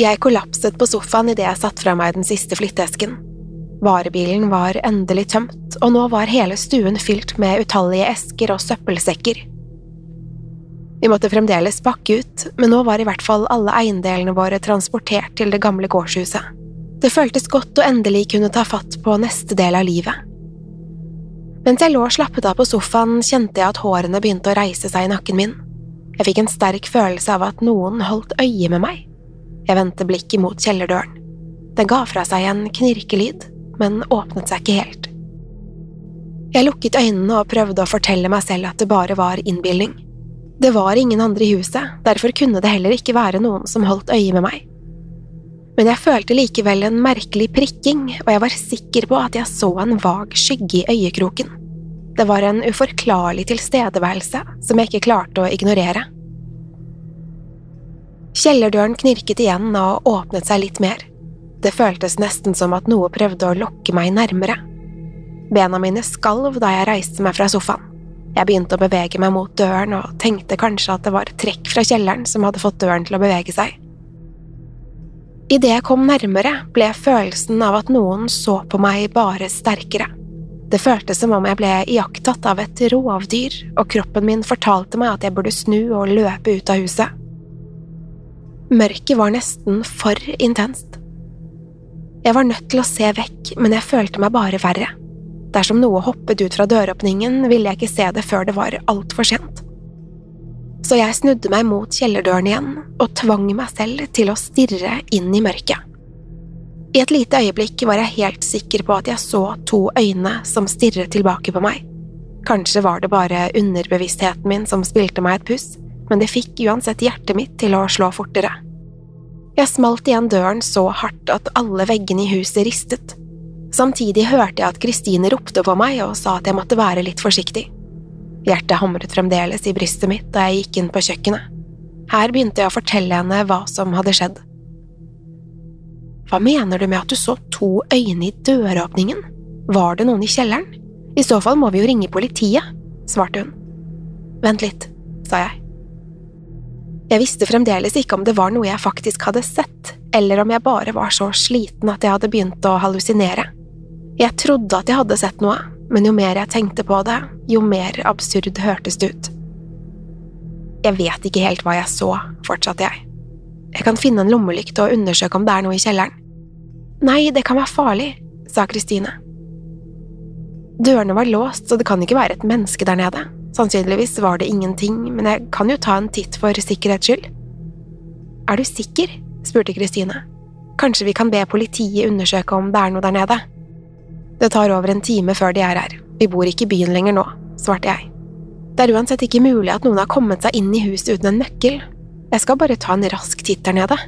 Jeg kollapset på sofaen idet jeg satte fra meg den siste flytteesken. Varebilen var endelig tømt, og nå var hele stuen fylt med utallige esker og søppelsekker. Vi måtte fremdeles pakke ut, men nå var i hvert fall alle eiendelene våre transportert til det gamle gårdshuset. Det føltes godt å endelig kunne ta fatt på neste del av livet. Mens jeg lå slappet av på sofaen, kjente jeg at hårene begynte å reise seg i nakken min. Jeg fikk en sterk følelse av at noen holdt øye med meg. Jeg vendte blikket mot kjellerdøren. Den ga fra seg en knirkelyd, men åpnet seg ikke helt. Jeg lukket øynene og prøvde å fortelle meg selv at det bare var innbilning. Det var ingen andre i huset, derfor kunne det heller ikke være noen som holdt øye med meg. Men jeg følte likevel en merkelig prikking, og jeg var sikker på at jeg så en vag skygge i øyekroken. Det var en uforklarlig tilstedeværelse som jeg ikke klarte å ignorere. Kjellerdøren knirket igjen og åpnet seg litt mer. Det føltes nesten som at noe prøvde å lokke meg nærmere. Bena mine skalv da jeg reiste meg fra sofaen. Jeg begynte å bevege meg mot døren og tenkte kanskje at det var trekk fra kjelleren som hadde fått døren til å bevege seg. Idet jeg kom nærmere, ble følelsen av at noen så på meg bare sterkere. Det føltes som om jeg ble iakttatt av et rovdyr, og kroppen min fortalte meg at jeg burde snu og løpe ut av huset. Mørket var nesten for intenst. Jeg var nødt til å se vekk, men jeg følte meg bare verre. Dersom noe hoppet ut fra døråpningen, ville jeg ikke se det før det var altfor sent. Så jeg snudde meg mot kjellerdøren igjen og tvang meg selv til å stirre inn i mørket. I et lite øyeblikk var jeg helt sikker på at jeg så to øyne som stirret tilbake på meg. Kanskje var det bare underbevisstheten min som spilte meg et puss, men det fikk uansett hjertet mitt til å slå fortere. Jeg smalt igjen døren så hardt at alle veggene i huset ristet. Samtidig hørte jeg at Kristine ropte på meg og sa at jeg måtte være litt forsiktig. Hjertet hamret fremdeles i brystet mitt da jeg gikk inn på kjøkkenet. Her begynte jeg å fortelle henne hva som hadde skjedd. Hva mener du med at du så to øyne i døråpningen? Var det noen i kjelleren? I så fall må vi jo ringe politiet, svarte hun. Vent litt, sa jeg. Jeg visste fremdeles ikke om det var noe jeg faktisk hadde sett, eller om jeg bare var så sliten at jeg hadde begynt å hallusinere. Jeg trodde at jeg hadde sett noe, men jo mer jeg tenkte på det, jo mer absurd hørtes det ut. Jeg vet ikke helt hva jeg så, fortsatte jeg. Jeg kan finne en lommelykt og undersøke om det er noe i kjelleren. Nei, det kan være farlig, sa Kristine. Dørene var låst, så det kan ikke være et menneske der nede. Sannsynligvis var det ingenting, men jeg kan jo ta en titt for sikkerhets skyld. Er du sikker? spurte Kristine. Kanskje vi kan be politiet undersøke om det er noe der nede? Det tar over en time før de er her, vi bor ikke i byen lenger nå, svarte jeg. Det er uansett ikke mulig at noen har kommet seg inn i huset uten en nøkkel, jeg skal bare ta en rask titt der nede.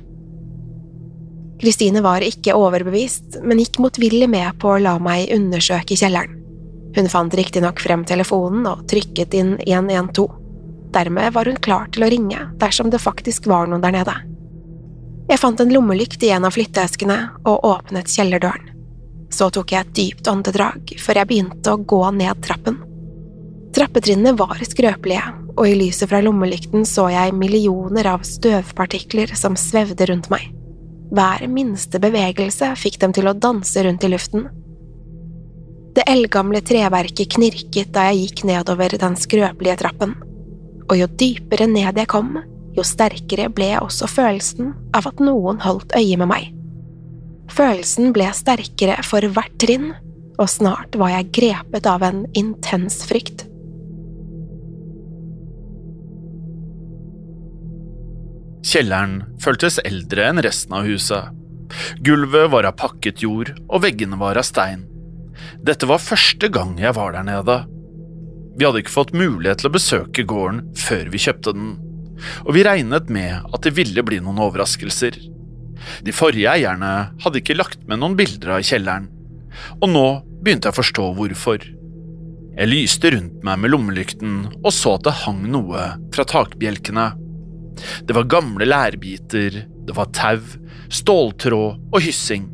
Kristine var ikke overbevist, men gikk motvillig med på å la meg undersøke kjelleren. Hun fant riktignok frem telefonen og trykket inn 112. Dermed var hun klar til å ringe dersom det faktisk var noen der nede. Jeg fant en lommelykt i en av flytteeskene og åpnet kjellerdøren. Så tok jeg et dypt åndedrag før jeg begynte å gå ned trappen. Trappetrinnene var skrøpelige, og i lyset fra lommelykten så jeg millioner av støvpartikler som svevde rundt meg. Hver minste bevegelse fikk dem til å danse rundt i luften. Det eldgamle treverket knirket da jeg gikk nedover den skrøpelige trappen, og jo dypere ned jeg kom, jo sterkere ble også følelsen av at noen holdt øye med meg. Følelsen ble sterkere for hvert trinn, og snart var jeg grepet av en intens frykt. Kjelleren føltes eldre enn resten av huset. Gulvet var av pakket jord, og veggene var av stein. Dette var første gang jeg var der nede. Vi hadde ikke fått mulighet til å besøke gården før vi kjøpte den, og vi regnet med at det ville bli noen overraskelser. De forrige eierne hadde ikke lagt med noen bilder av kjelleren, og nå begynte jeg å forstå hvorfor. Jeg lyste rundt meg med lommelykten og så at det hang noe fra takbjelkene. Det var gamle lærbiter, det var tau, ståltråd og hyssing.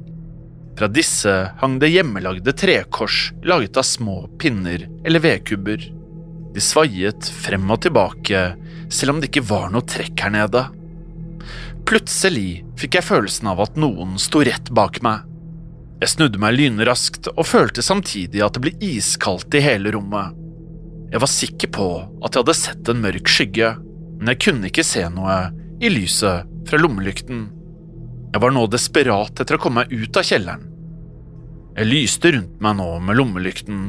Fra disse hang det hjemmelagde trekors laget av små pinner eller vedkubber. De svaiet frem og tilbake, selv om det ikke var noe trekk her nede. Plutselig fikk jeg følelsen av at noen sto rett bak meg. Jeg snudde meg lynraskt og følte samtidig at det ble iskaldt i hele rommet. Jeg var sikker på at jeg hadde sett en mørk skygge men jeg kunne ikke se noe i lyset fra lommelykten. Jeg var nå desperat etter å komme meg ut av kjelleren. Jeg lyste rundt meg nå med lommelykten,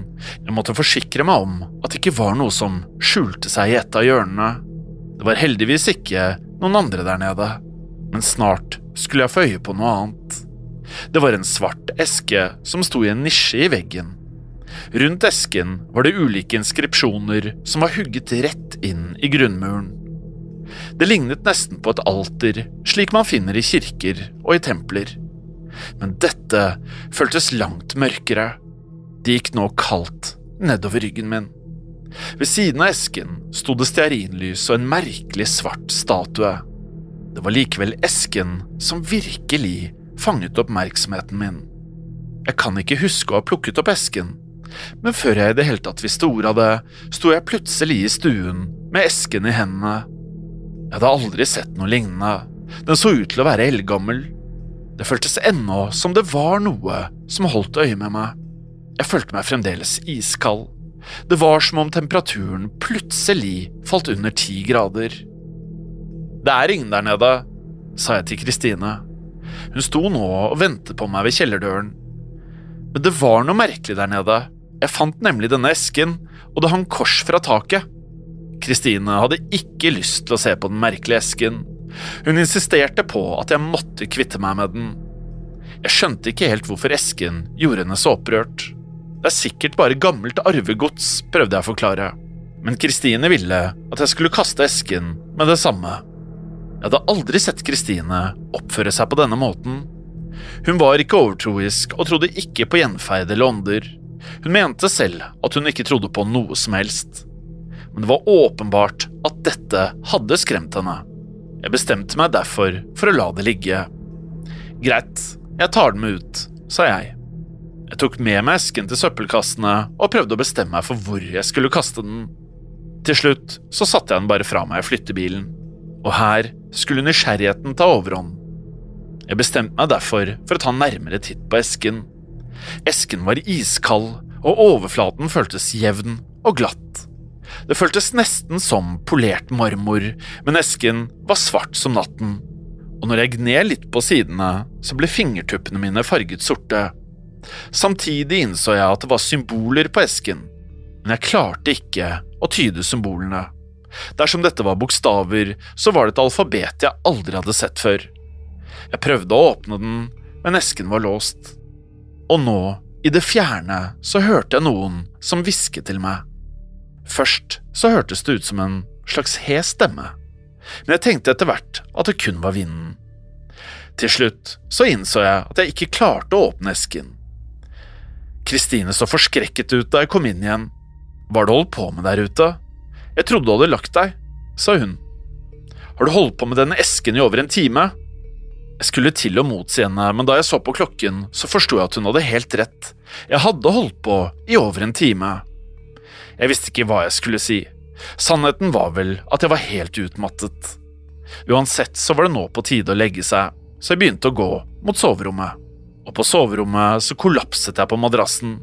jeg måtte forsikre meg om at det ikke var noe som skjulte seg i et av hjørnene. Det var heldigvis ikke noen andre der nede, men snart skulle jeg få øye på noe annet. Det var en svart eske som sto i en nisje i veggen. Rundt esken var det ulike inskripsjoner som var hugget rett inn i grunnmuren. Det lignet nesten på et alter, slik man finner i kirker og i templer. Men dette føltes langt mørkere. Det gikk nå kaldt nedover ryggen min. Ved siden av esken sto det stearinlys og en merkelig svart statue. Det var likevel esken som virkelig fanget oppmerksomheten min. Jeg kan ikke huske å ha plukket opp esken, men før jeg i det hele tatt visste ordet av det, sto jeg plutselig i stuen med esken i hendene jeg hadde aldri sett noe lignende. Den så ut til å være eldgammel. Det føltes ennå som det var noe som holdt øye med meg. Jeg følte meg fremdeles iskald. Det var som om temperaturen plutselig falt under ti grader. Det er ingen der nede, sa jeg til Kristine. Hun sto nå og ventet på meg ved kjellerdøren. Men det var noe merkelig der nede. Jeg fant nemlig denne esken, og det hang kors fra taket. Kristine hadde ikke lyst til å se på den merkelige esken. Hun insisterte på at jeg måtte kvitte meg med den. Jeg skjønte ikke helt hvorfor esken gjorde henne så opprørt. Det er sikkert bare gammelt arvegods, prøvde jeg å forklare, men Kristine ville at jeg skulle kaste esken med det samme. Jeg hadde aldri sett Kristine oppføre seg på denne måten. Hun var ikke overtroisk og trodde ikke på gjenferd eller ånder. Hun mente selv at hun ikke trodde på noe som helst men det var åpenbart at dette hadde skremt henne. Jeg bestemte meg derfor for å la det ligge. Greit, jeg tar den med ut, sa jeg. Jeg tok med meg esken til søppelkassene og prøvde å bestemme meg for hvor jeg skulle kaste den. Til slutt så satte jeg den bare fra meg i flyttebilen, og her skulle nysgjerrigheten ta overhånd. Jeg bestemte meg derfor for å ta nærmere titt på esken. Esken var iskald, og overflaten føltes jevn og glatt. Det føltes nesten som polert marmor, men esken var svart som natten. Og når jeg gned litt på sidene, så ble fingertuppene mine farget sorte. Samtidig innså jeg at det var symboler på esken, men jeg klarte ikke å tyde symbolene. Dersom dette var bokstaver, så var det et alfabet jeg aldri hadde sett før. Jeg prøvde å åpne den, men esken var låst. Og nå, i det fjerne, så hørte jeg noen som hvisket til meg. Først så hørtes det ut som en slags hes stemme, men jeg tenkte etter hvert at det kun var vinden. Til slutt så innså jeg at jeg ikke klarte å åpne esken. Kristine så forskrekket ut da jeg kom inn igjen. Hva har du holdt på med der ute? Jeg trodde du hadde lagt deg, sa hun. Har du holdt på med denne esken i over en time? Jeg skulle til å motsi henne, men da jeg så på klokken, så forsto jeg at hun hadde helt rett. Jeg hadde holdt på i over en time. Jeg visste ikke hva jeg skulle si. Sannheten var vel at jeg var helt utmattet. Uansett så var det nå på tide å legge seg, så jeg begynte å gå mot soverommet. Og på soverommet så kollapset jeg på madrassen,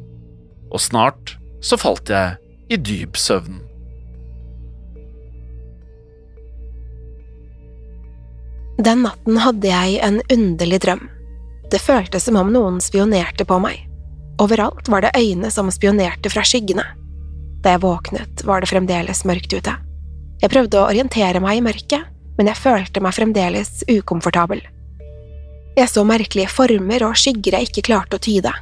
og snart så falt jeg i dyp søvn. Den natten hadde jeg en underlig drøm. Det føltes som om noen spionerte på meg. Overalt var det øyne som spionerte fra skyggene. Da jeg våknet, var det fremdeles mørkt ute. Jeg prøvde å orientere meg i mørket, men jeg følte meg fremdeles ukomfortabel. Jeg så merkelige former og skygger jeg ikke klarte å tyde.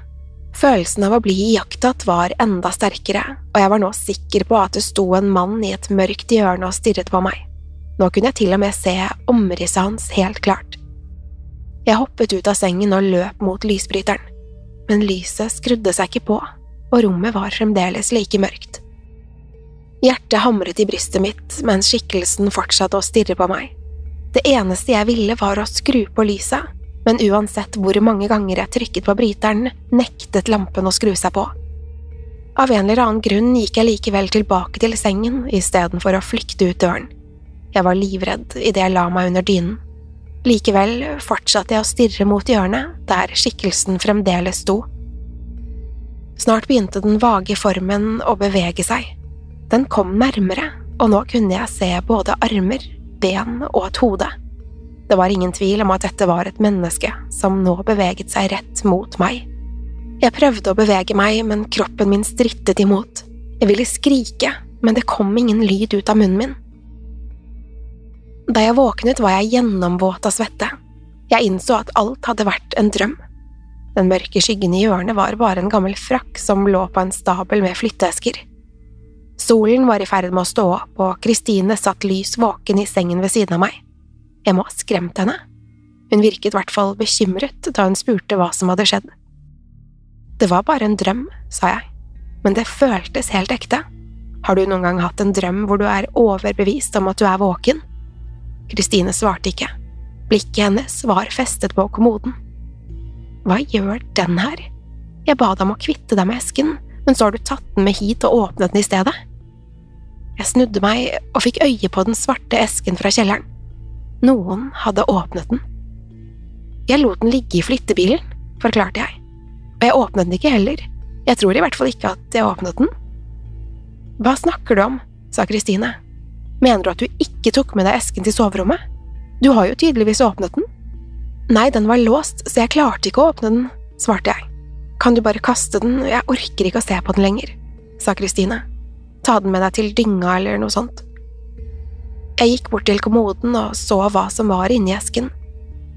Følelsen av å bli iakttatt var enda sterkere, og jeg var nå sikker på at det sto en mann i et mørkt hjørne og stirret på meg. Nå kunne jeg til og med se omrisset hans helt klart. Jeg hoppet ut av sengen og løp mot lysbryteren, men lyset skrudde seg ikke på, og rommet var fremdeles like mørkt. Hjertet hamret i brystet mitt mens skikkelsen fortsatte å stirre på meg. Det eneste jeg ville var å skru på lyset, men uansett hvor mange ganger jeg trykket på bryteren, nektet lampen å skru seg på. Av en eller annen grunn gikk jeg likevel tilbake til sengen istedenfor å flykte ut døren. Jeg var livredd idet jeg la meg under dynen. Likevel fortsatte jeg å stirre mot hjørnet, der skikkelsen fremdeles sto. Snart begynte den vage formen å bevege seg. Den kom nærmere, og nå kunne jeg se både armer, ben og et hode. Det var ingen tvil om at dette var et menneske som nå beveget seg rett mot meg. Jeg prøvde å bevege meg, men kroppen min strittet imot. Jeg ville skrike, men det kom ingen lyd ut av munnen min. Da jeg våknet, var jeg gjennomvåt av svette. Jeg innså at alt hadde vært en drøm. Den mørke skyggen i hjørnet var bare en gammel frakk som lå på en stabel med flytteesker. Solen var i ferd med å stå opp, og Kristine satt lys våken i sengen ved siden av meg. Jeg må ha skremt henne. Hun virket i hvert fall bekymret da hun spurte hva som hadde skjedd. Det var bare en drøm, sa jeg, men det føltes helt ekte. Har du noen gang hatt en drøm hvor du er overbevist om at du er våken? Kristine svarte ikke. Blikket hennes var festet på kommoden. Hva gjør den her? Jeg ba deg om å kvitte deg med esken, men så har du tatt den med hit og åpnet den i stedet. Jeg snudde meg og fikk øye på den svarte esken fra kjelleren. Noen hadde åpnet den. Jeg lot den ligge i flyttebilen, forklarte jeg, og jeg åpnet den ikke heller. Jeg tror i hvert fall ikke at jeg åpnet den. Hva snakker du om? sa Kristine. Mener du at du ikke tok med deg esken til soverommet? Du har jo tydeligvis åpnet den. Nei, den var låst, så jeg klarte ikke å åpne den, svarte jeg. Kan du bare kaste den, jeg orker ikke å se på den lenger, sa Kristine. Ta den med deg til dynga eller noe sånt. Jeg gikk bort til kommoden og så hva som var inni esken.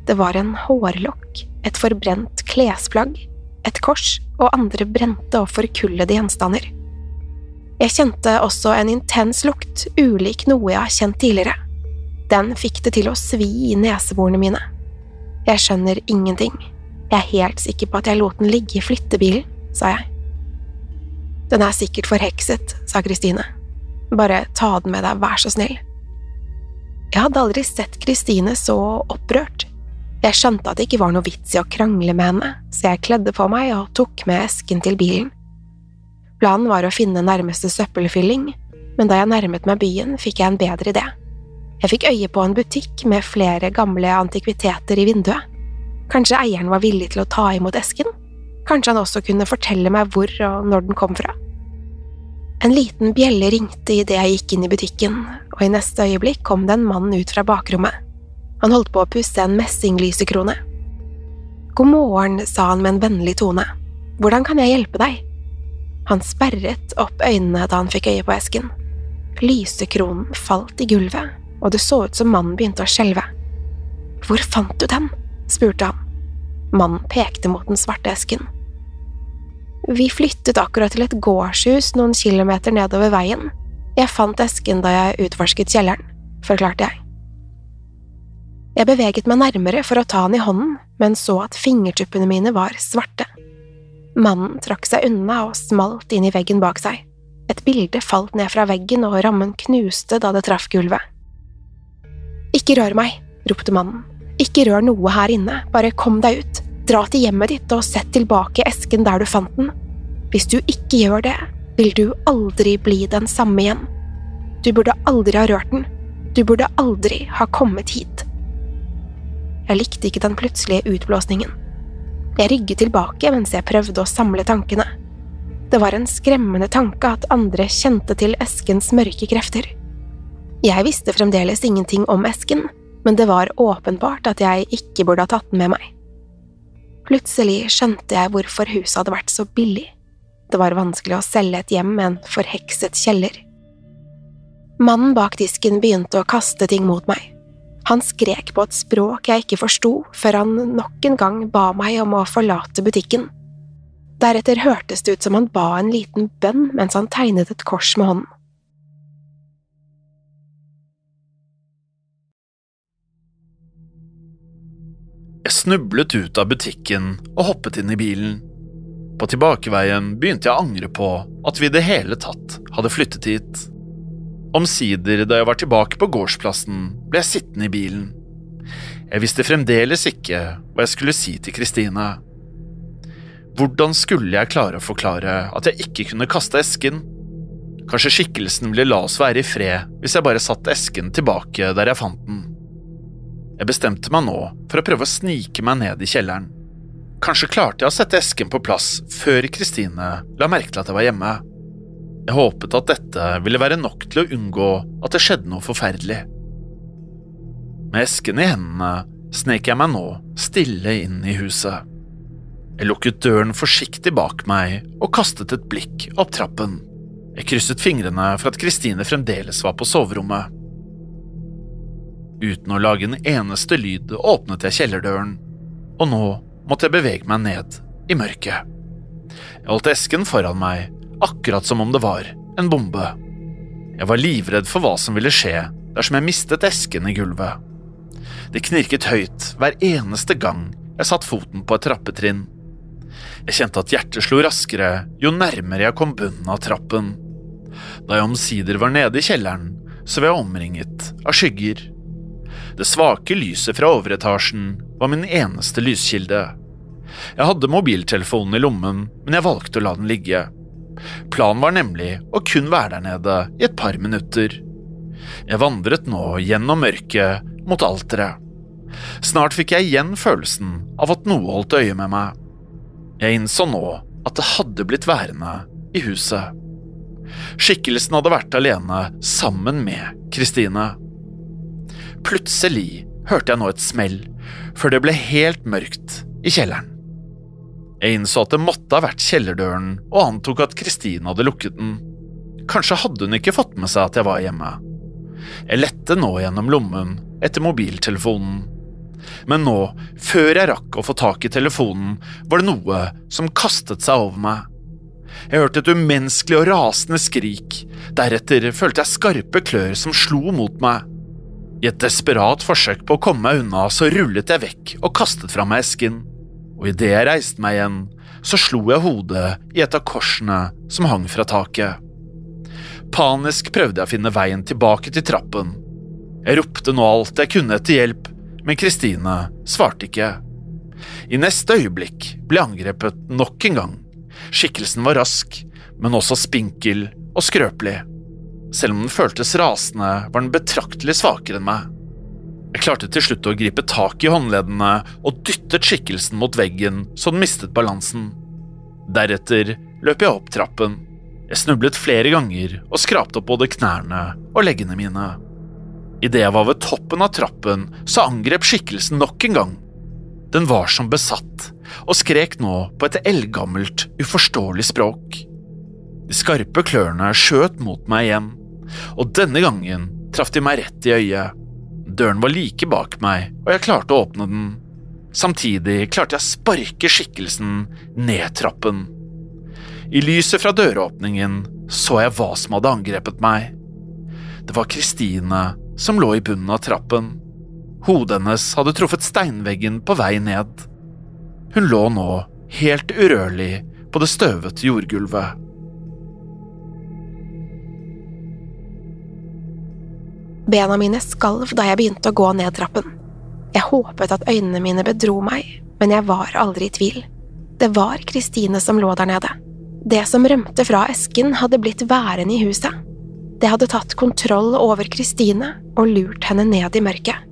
Det var en hårlokk, et forbrent klesplagg, et kors og andre brente og forkullede gjenstander. Jeg kjente også en intens lukt, ulik noe jeg har kjent tidligere. Den fikk det til å svi i neseborene mine. Jeg skjønner ingenting. Jeg er helt sikker på at jeg lot den ligge i flyttebilen, sa jeg. Den er sikkert forhekset, sa Kristine. Bare ta den med deg, vær så snill. Jeg hadde aldri sett Kristine så opprørt. Jeg skjønte at det ikke var noe vits i å krangle med henne, så jeg kledde på meg og tok med esken til bilen. Planen var å finne nærmeste søppelfylling, men da jeg nærmet meg byen, fikk jeg en bedre idé. Jeg fikk øye på en butikk med flere gamle antikviteter i vinduet. Kanskje eieren var villig til å ta imot esken? Kanskje han også kunne fortelle meg hvor og når den kom fra? En liten bjelle ringte idet jeg gikk inn i butikken, og i neste øyeblikk kom det en mann ut fra bakrommet. Han holdt på å pusse en messinglysekrone. God morgen, sa han med en vennlig tone. Hvordan kan jeg hjelpe deg? Han sperret opp øynene da han fikk øye på esken. Lysekronen falt i gulvet, og det så ut som mannen begynte å skjelve. Hvor fant du den? Spurte han. Mannen pekte mot den svarte esken. Vi flyttet akkurat til et gårdshus noen kilometer nedover veien. Jeg fant esken da jeg utforsket kjelleren, forklarte jeg. Jeg beveget meg nærmere for å ta han i hånden, men så at fingertuppene mine var svarte. Mannen trakk seg unna og smalt inn i veggen bak seg. Et bilde falt ned fra veggen, og rammen knuste da det traff gulvet. Ikke rør meg, ropte mannen. Ikke rør noe her inne, bare kom deg ut. Dra til hjemmet ditt og sett tilbake esken der du fant den. Hvis du ikke gjør det, vil du aldri bli den samme igjen. Du burde aldri ha rørt den. Du burde aldri ha kommet hit. Jeg likte ikke den plutselige utblåsningen. Jeg rygget tilbake mens jeg prøvde å samle tankene. Det var en skremmende tanke at andre kjente til eskens mørke krefter. Jeg visste fremdeles ingenting om esken, men det var åpenbart at jeg ikke burde ha tatt den med meg. Plutselig skjønte jeg hvorfor huset hadde vært så billig. Det var vanskelig å selge et hjem med en forhekset kjeller. Mannen bak disken begynte å kaste ting mot meg. Han skrek på et språk jeg ikke forsto, før han nok en gang ba meg om å forlate butikken. Deretter hørtes det ut som han ba en liten bønn mens han tegnet et kors med hånden. Jeg snublet ut av butikken og hoppet inn i bilen. På tilbakeveien begynte jeg å angre på at vi i det hele tatt hadde flyttet hit. Omsider, da jeg var tilbake på gårdsplassen, ble jeg sittende i bilen. Jeg visste fremdeles ikke hva jeg skulle si til Kristine. Hvordan skulle jeg klare å forklare at jeg ikke kunne kaste esken? Kanskje skikkelsen ville la oss være i fred hvis jeg bare satte esken tilbake der jeg fant den. Jeg bestemte meg nå for å prøve å snike meg ned i kjelleren. Kanskje klarte jeg å sette esken på plass før Kristine la merke til at jeg var hjemme. Jeg håpet at dette ville være nok til å unngå at det skjedde noe forferdelig. Med esken i hendene snek jeg meg nå stille inn i huset. Jeg lukket døren forsiktig bak meg og kastet et blikk opp trappen. Jeg krysset fingrene for at Kristine fremdeles var på soverommet. Uten å lage en eneste lyd åpnet jeg kjellerdøren, og nå måtte jeg bevege meg ned i mørket. Jeg holdt esken foran meg, akkurat som om det var en bombe. Jeg var livredd for hva som ville skje dersom jeg mistet esken i gulvet. Det knirket høyt hver eneste gang jeg satte foten på et trappetrinn. Jeg kjente at hjertet slo raskere jo nærmere jeg kom bunnen av trappen. Da jeg omsider var nede i kjelleren, så var jeg omringet av skygger. Det svake lyset fra overetasjen var min eneste lyskilde. Jeg hadde mobiltelefonen i lommen, men jeg valgte å la den ligge. Planen var nemlig å kun være der nede i et par minutter. Jeg vandret nå gjennom mørket mot alteret. Snart fikk jeg igjen følelsen av at noe holdt øye med meg. Jeg innså nå at det hadde blitt værende i huset. Skikkelsen hadde vært alene sammen med Kristine. Plutselig hørte jeg nå et smell, før det ble helt mørkt i kjelleren. Jeg innså at det måtte ha vært kjellerdøren, og antok at Kristine hadde lukket den. Kanskje hadde hun ikke fått med seg at jeg var hjemme. Jeg lette nå gjennom lommen etter mobiltelefonen men nå, før jeg rakk å få tak i telefonen, var det noe som kastet seg over meg. Jeg hørte et umenneskelig og rasende skrik, deretter følte jeg skarpe klør som slo mot meg. I et desperat forsøk på å komme meg unna, så rullet jeg vekk og kastet fra meg esken, og idet jeg reiste meg igjen, så slo jeg hodet i et av korsene som hang fra taket. Panisk prøvde jeg å finne veien tilbake til trappen. Jeg ropte nå alt jeg kunne etter hjelp, men Kristine svarte ikke. I neste øyeblikk ble angrepet nok en gang. Skikkelsen var rask, men også spinkel og skrøpelig. Selv om den føltes rasende, var den betraktelig svakere enn meg. Jeg klarte til slutt å gripe tak i håndleddene og dyttet skikkelsen mot veggen så den mistet balansen. Deretter løp jeg opp trappen. Jeg snublet flere ganger og skrapte opp både knærne og leggene mine. Idet jeg var ved toppen av trappen, så angrep skikkelsen nok en gang. Den var som besatt, og skrek nå på et eldgammelt, uforståelig språk. De skarpe klørne skjøt mot meg igjen, Og denne gangen traff de meg rett i øyet. Døren var like bak meg, og jeg klarte å åpne den. Samtidig klarte jeg å sparke skikkelsen ned trappen. I lyset fra døråpningen så jeg hva som hadde angrepet meg. Det var Kristine som lå i bunnen av trappen. Hodet hennes hadde truffet steinveggen på vei ned. Hun lå nå helt urørlig på det støvete jordgulvet. Bena mine skalv da jeg begynte å gå ned trappen. Jeg håpet at øynene mine bedro meg, men jeg var aldri i tvil. Det var Kristine som lå der nede. Det som rømte fra esken, hadde blitt værende i huset. Det hadde tatt kontroll over Kristine og lurt henne ned i mørket.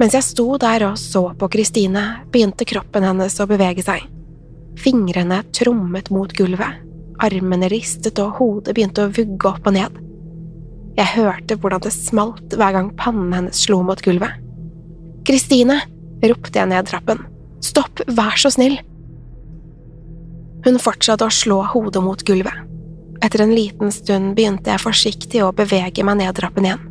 Mens jeg sto der og så på Kristine, begynte kroppen hennes å bevege seg. Fingrene trommet mot gulvet, armene ristet og hodet begynte å vugge opp og ned. Jeg hørte hvordan det smalt hver gang pannen hennes slo mot gulvet. Kristine, ropte jeg ned trappen. Stopp, vær så snill! Hun fortsatte å slå hodet mot gulvet. Etter en liten stund begynte jeg forsiktig å bevege meg ned trappen igjen.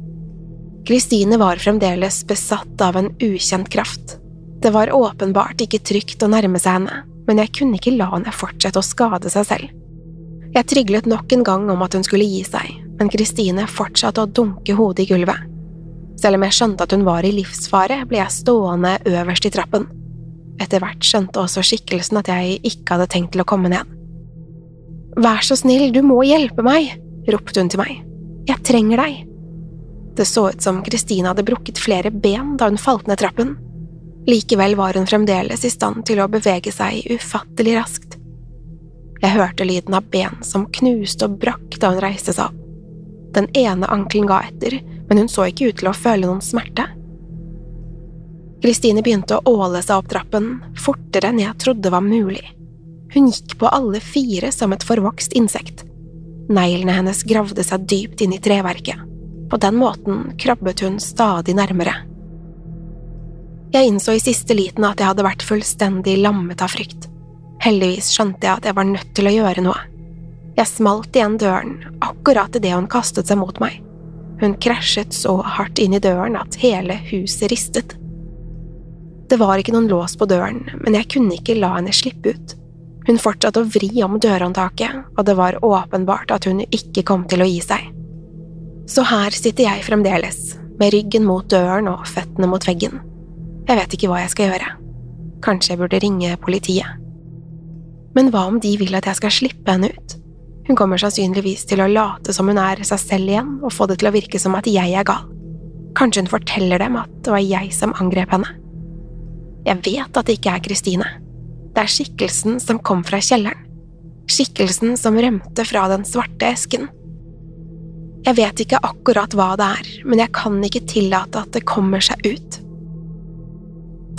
Kristine var fremdeles besatt av en ukjent kraft. Det var åpenbart ikke trygt å nærme seg henne, men jeg kunne ikke la henne fortsette å skade seg selv. Jeg tryglet nok en gang om at hun skulle gi seg, men Kristine fortsatte å dunke hodet i gulvet. Selv om jeg skjønte at hun var i livsfare, ble jeg stående øverst i trappen. Etter hvert skjønte også skikkelsen at jeg ikke hadde tenkt til å komme ned. Vær så snill, du må hjelpe meg, ropte hun til meg. Jeg trenger deg. Det så ut som Kristine hadde brukket flere ben da hun falt ned trappen. Likevel var hun fremdeles i stand til å bevege seg ufattelig raskt. Jeg hørte lyden av ben som knuste og brakk da hun reiste seg opp. Den ene ankelen ga etter, men hun så ikke ut til å føle noen smerte. Kristine begynte å åle seg opp trappen, fortere enn jeg trodde var mulig. Hun gikk på alle fire som et forvokst insekt. Neglene hennes gravde seg dypt inn i treverket. På den måten krabbet hun stadig nærmere. Jeg innså i siste liten at jeg hadde vært fullstendig lammet av frykt. Heldigvis skjønte jeg at jeg var nødt til å gjøre noe. Jeg smalt igjen døren akkurat idet hun kastet seg mot meg. Hun krasjet så hardt inn i døren at hele huset ristet. Det var ikke noen lås på døren, men jeg kunne ikke la henne slippe ut. Hun fortsatte å vri om dørhåndtaket, og det var åpenbart at hun ikke kom til å gi seg. Så her sitter jeg fremdeles, med ryggen mot døren og føttene mot veggen. Jeg vet ikke hva jeg skal gjøre. Kanskje jeg burde ringe politiet. Men hva om de vil at jeg skal slippe henne ut? Hun kommer sannsynligvis til å late som hun er seg selv igjen og få det til å virke som at jeg er gal. Kanskje hun forteller dem at det var jeg som angrep henne. Jeg vet at det ikke er Kristine. Det er skikkelsen som kom fra kjelleren. Skikkelsen som rømte fra den svarte esken. Jeg vet ikke akkurat hva det er, men jeg kan ikke tillate at det kommer seg ut.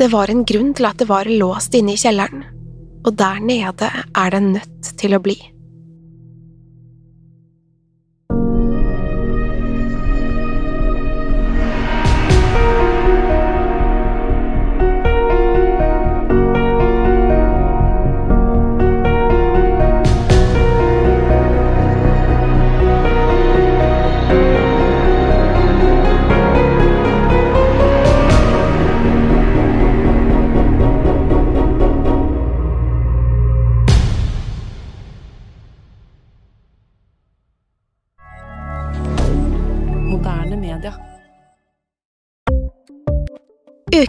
Det var en grunn til at det var låst inne i kjelleren, og der nede er det nødt til å bli.